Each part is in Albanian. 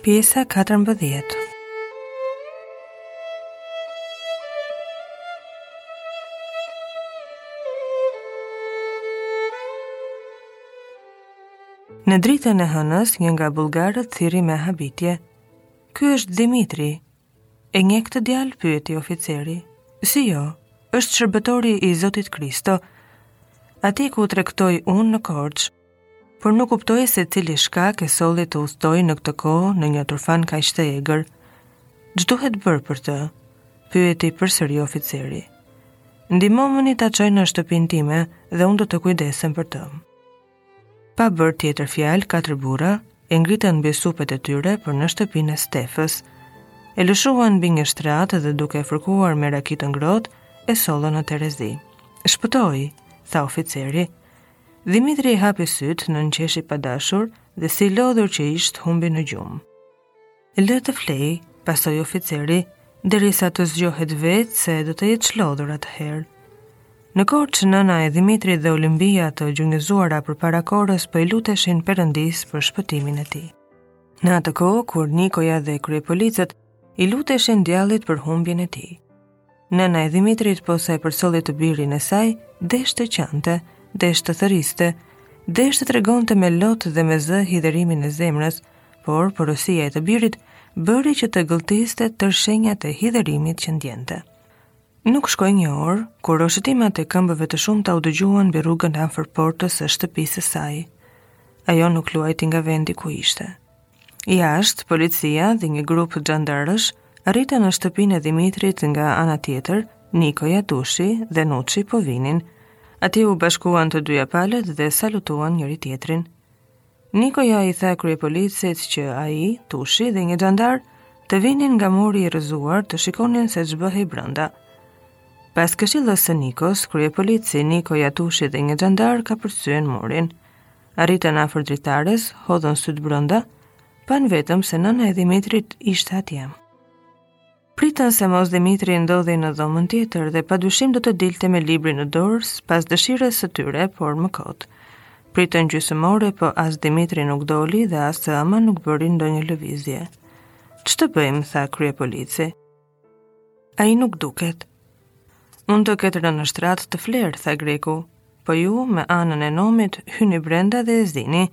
Pjesa 14 Në dritën e hënës, një nga bullgarët thirri me habitje. Ky është Dhimitri. E njeh këtë djalë pyeti oficeri. Si jo, është shërbëtori i Zotit Kristo. Atje ku tregtoj unë në Korçë. Por nuk kuptoj se cili shkak e solli të udhëtojë në këtë kohë në një tufan kaq të egër. Ç'duhet bërë për të? pyeti përsëri oficeri. Ndihmomëni ta çoj në shtëpinë time dhe unë do të kujdesem për të. Pa bërë tjetër fjalë, katër burra e ngritën mbi supet e tyre për në shtëpinë e Stefës. E lëshuan mbi një shtrat dhe duke e fërkuar me raki të ngrohtë, e sollën në terezi. Shpëtoi, tha oficeri. Dhimitri hapi sytë, nënqeshi padashur, dhe si i lodhur që ishte, humbi në gjumë. Le të flejë, pasoi oficeri, derisa të zgjohet vetë se do të jetë çlodhur atëherë. Në kohën që nëna e Dhimitrit dhe Olimbia të gjunjëzuara përpara korës po i luteshin perëndisë për shpëtimin e tij. Në atë kohë, kur Nikoja dhe kryepolicët, i luteshin djallit për humbjen e tij. Nëna e Dhimitrit posa e përcolli të birin e saj, desh të qante, desh të thërriste, desh të tregonte me lot dhe me zë hidhërimin e zemrës, por porosia e të birit bëri që të gëlltiste tërë shenjat e hidhërimit që ndiente. Nuk shkoi një orë, kur oshëtimat e këmbëve të shumta u dëgjuan mbi rrugën afër portës së shtëpisë së saj. Ajo nuk luajti nga vendi ku ishte. Jashtë, policia dhe një grup xhandarësh arritën në shtëpinë e Dhimitrit nga ana tjetër, Nikoja, Tushi dhe Nuçi po vinin. Aty u bashkuan të dyja palët dhe salutuan njëri-tjetrin. Nikoja i tha kryepolicit që ai, Tushi dhe një xhandar të vinin nga muri i rrëzuar të shikonin se ç'bëhej brenda. Pas këshillës së Nikos, kryepolici, Nikoja, Tushi dhe një xhandar kapërcyen murin. Arritën afër dritares, hodhën sytë brenda, panë vetëm se nëna e Dhimitrit ishte atje. Pritën se mos Dhimitri ndodhej në dhomën tjetër dhe pa dyshim do të dilte me librin në dorë sipas dëshirës së tyre, por më kot. Pritën gjysmë ore, po as Dhimitri nuk doli dhe as e ëma nuk bëri ndonjë lëvizje. Ç'të bëjmë, tha kryepolici, Ai nuk duket. Mund të ketë rënë në shtrat të flerë, tha greku, po ju me anën e nomit hyni brenda dhe e zini,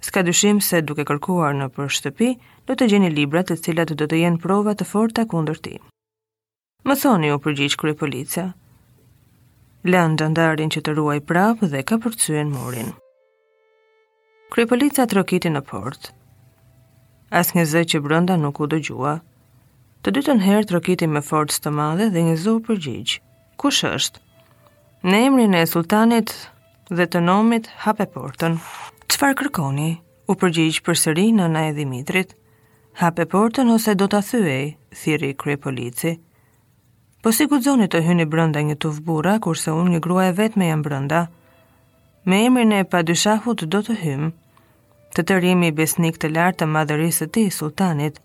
s'ka dyshim se duke kërkuar nëpër shtëpi, do të gjeni libra të cilat do të jenë prova të forta kundër tij. Mirë thoni u përgjigj kryepolici. Lanë xhandarin që të ruajë prapë dhe kapërcyen murin. Kryepolica trokiti në portë. Asnjë zë që brenda nuk u dëgjua. Të dytën herë trokiti me forcë të madhe dhe një zë u përgjigj. Kush është? Në emrin e sultanit dhe të nomit hape portën. Çfarë kërkoni? U përgjigj përsëri nëna e Dhimitrit. Hape portën ose do ta thyej, thirri kryepolici. Po si guxoni të hyni brenda një tufë burra, kurse unë një grua e vetme jam brenda? Me emrin e padishahut do të hyjmë, të tërë jemi besnikë të lartëmadhërisë së tij, sultanit.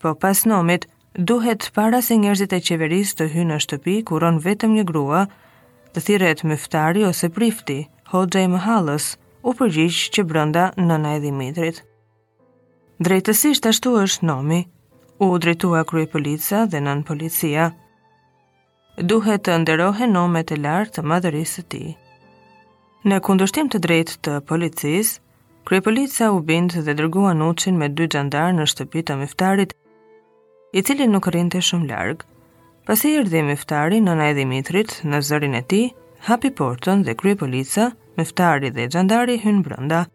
Po pas nomit, duhet para se njerëzit e qeverisë të hyjnë në shtëpi, ku rron vetëm një grua, të thirret myftari ose prifti, hoxha i mëhallës, u përgjigj që brenda nëna e Dhimitrit. Drejtësisht ashtu është nomi, u drejtua kryepolica dhe nënpolicia. duhet të nderohen nomet e lartëmadhërisë së tij. Në kundërshtim të drejtë të policisë, Kryepolica u bind dhe dërgoi Nuçin me dy xhandarë në shtëpi të Miftarit, i cili nuk rrinte shumë larg. Pasi erdhi Miftari, nëna e Dhimitrit, në zërin e tij, hapi portën dhe Kryepolica, Miftari dhe xhandari hynë brenda.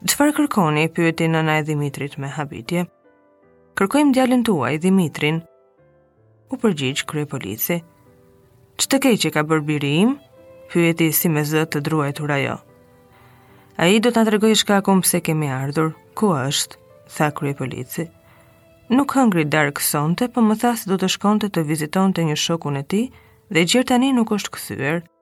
Çfarë kërkoni? pyeti nëna e Dhimitrit me habitje. Kërkojmë djalin tuaj, Dhimitrin, u përgjigj kryepolici. Ç'të keqe ka bërë biri im? Pyeti si me zë të druajtur ajo. Ai do ta tregojë shkakun pse kemi ardhur, ku është, tha kryepolici. Nuk hëngri darkë sonte, po më tha se do të shkonte të vizitonte një shokun e tij dhe gjer tani nuk është kthyer.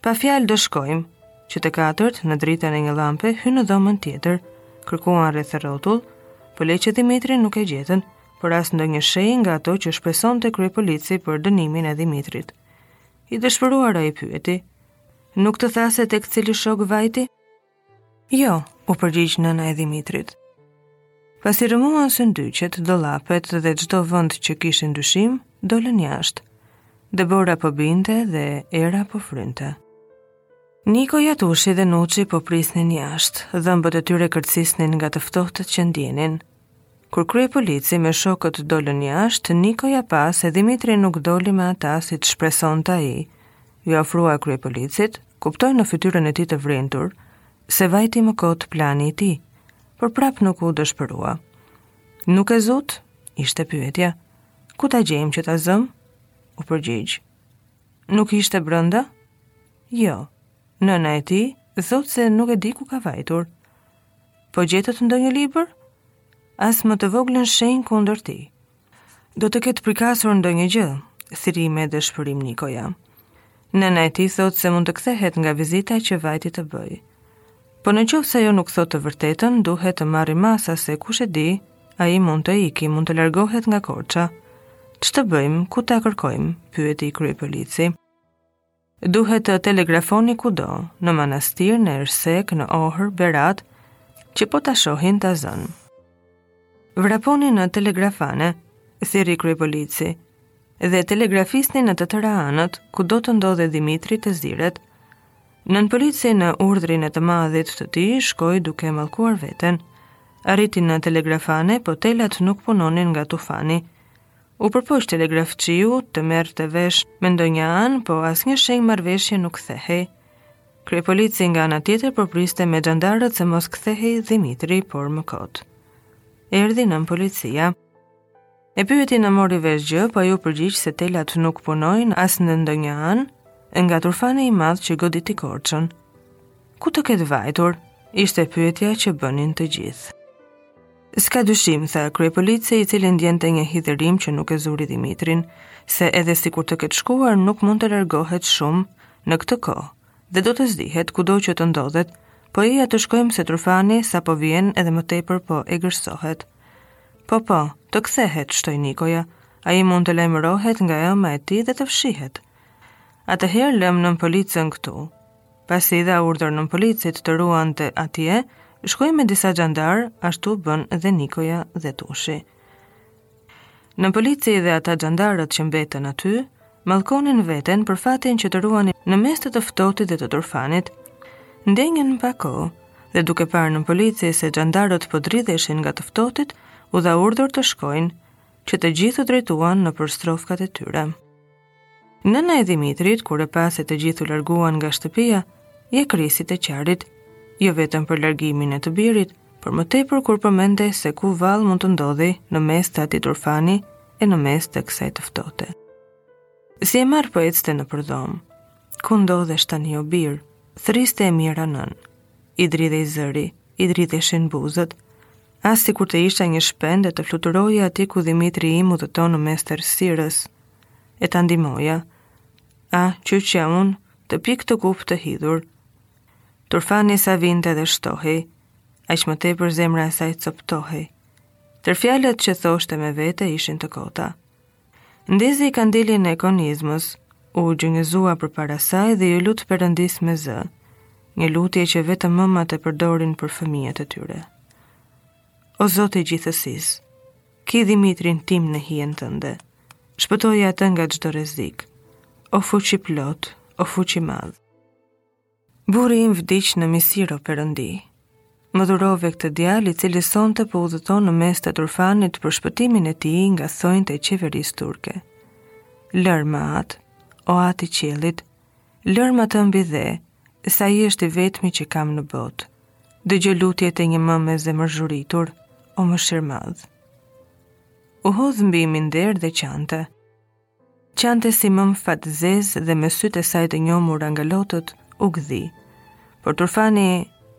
Pa fjalë do shkojmë. Që të katërt, në dritën e një lampe, hynë në dhomën tjetër. Kërkuan rreth e rrotull, po le që Dhimitrin nuk e gjetën, por as ndonjë shenjë nga ato që shpresonte kryepolici për dënimin e Dhimitrit. I dëshpëruar ai pyeti, nuk të tha se tek cili shok vajti? Jo, u përgjigj nëna e Dhimitrit. Pasi rrëmuan sëndyqet, dollapet dhe çdo vend që kishin dyshim, dolën jashtë. Dëbora po binte dhe era po frynte. Niko Jatushi dhe Nuçi po prisnin jashtë, dhëmbët e tyre kërcisnin nga të ftohtët që ndienin. Kur kryepolici me shokët dolën jashtë, Nikoja pa se Dhimitri nuk doli me ata siç shpresonte ai. Iu afrua kryepolicit, kuptoi në fytyrën e tij të vrentur se vajti më kot plani i tij, por prapë nuk u dëshpërua. Nuk e zutë? ishte pyetja. Ku ta gjejmë që ta zëmë? u përgjigj. Nuk ishte brenda? Jo. Nëna e tij thotë se nuk e di ku ka vajtur. Po gjetët ndonjë libër? As më të voglën shenjë kundër tij. Do të ketë prikasur ndonjë gjë, thirri me dëshpërim Nikoja. Nëna e tij thotë se mund të kthehet nga vizita që vajti të bëjë. Po në qoftë se ajo nuk thotë të vërtetën, duhet të marrim masa se kush e di, ai mund të ikë, mund të largohet nga Korça. Ç'të bëjmë, ku ta kërkojmë? pyeti kryepolici. Duhet të telegrafoni kudo, në Manastir, në Ersekë, në Ohër, Berat, që po ta shohin ta zënë. Vraponi në telegrafane, thirri kryepolici, dhe telegrafisni në të tëra anët, kudo të ndodhet Dhimitri të ziret. Nënpolici në urdhrin e të madhit të tij, shkoi duke mallkuar veten. Arriti në telegrafane, po telat nuk punonin nga tufani. U përpoq telegrafçiu të merrte vesh me ndonjë anë, po asnjë shenjë marrëveshje nuk kthehej. Kryepolici nga ana tjetër po priste me xhandarët se mos kthehej Dhimitri, por më kot. Erdhi nënpolici. E pyeti në mori vesh gjë, po iu përgjigj se telat nuk punojnë as në ndonjë anë nga turfani i madh që goditi Korçën. Ku të ketë vajtur? Ishte pyetja që bënin të gjithë. S'ka dyshim, tha kryepolici i cili ndiente një hidhërim që nuk e zuri Dhimitrin, se edhe sikur të ketë shkuar nuk mund të largohet shumë në këtë kohë, dhe do të zihet kudo që të ndodhet, po eja të shkojmë se turfani sa po vjen edhe më tepër po egërsohet. Po po të kthehet, shtoi Nikoja, ai mund të lajmërohet nga e ëma e tij dhe të fshihet. Atëherë lëmë nënpolicin këtu, Pasi i dha urdhër nënpolicit të ruante atje, shkoi me disa xhandarë, ashtu bënë dhe Nikoja dhe Tushi. Nënpolici dhe ata xhandarët që mbetën aty, mallkonin veten për fatin që të ruanin në mes të të ftotit dhe të turfanit. Ndenjën pak kohë, dhe duke parë nënpolici se xhandarët po dridheshin nga të ftotit, u dha urdhër të shkojnë, që të gjithë u drejtuan nëpër strofkat e tyre. Nëna e Dhimitrit, kur e pa se të gjithë u larguan nga shtëpia, ia krisi të qarit, jo vetëm për largimin e të birit, por më tepër kur përmende se ku vallë mund të ndodhej në mes të atij turfani e në mes të kësaj të ftote. Si e marrë po ecte nëpër dhomë, ku ndodhesh tani o bir, thriste e mjera nënë, i dridhej zëri, i dridheshin buzët, ah sikur të isha një shpend e të fluturoja aty ku Dhimitri im udhëton në mes të errësirës, e ta ndihmoja, a qyqja unë të pi këtë kupë të hidhur. Turfani sa vinte dhe shtohej, aq më tepër zemra e saj coptohej. Tërë fjalët që thoshte me vete ishin të kota. Ndezi kandilin e ikonizmës, u gjunjëzua përpara saj dhe iu lut Perëndisë me zë, një lutje që vetëm mëmat e përdorin për fëmijët e tyre. O Zot i gjithësisë, ki Dhimitrin tim në hijen tënde. Shpëtoje atë nga çdo rrezik. O fuqiplotë, o fuqimadh. Burri im vdiq në Misir o Perëndi. Më dhurove këtë djalë i cili sonte po udhëton në mes të turfanit për shpëtimin e tij nga thonjtë e qeverisë turke. Lërma atë, o at i qiellit, lërma atë mbi dhe, se ai është i vetmi që kam në botë. Dëgjo lutjet e një mëme zemërzhuritur, o mëshirëmadh. U hodh mbi minder dhe qante. Qante si mëmë fatzezë dhe me sytë e saj të njomur nga lotët, u gdhi. Por turfani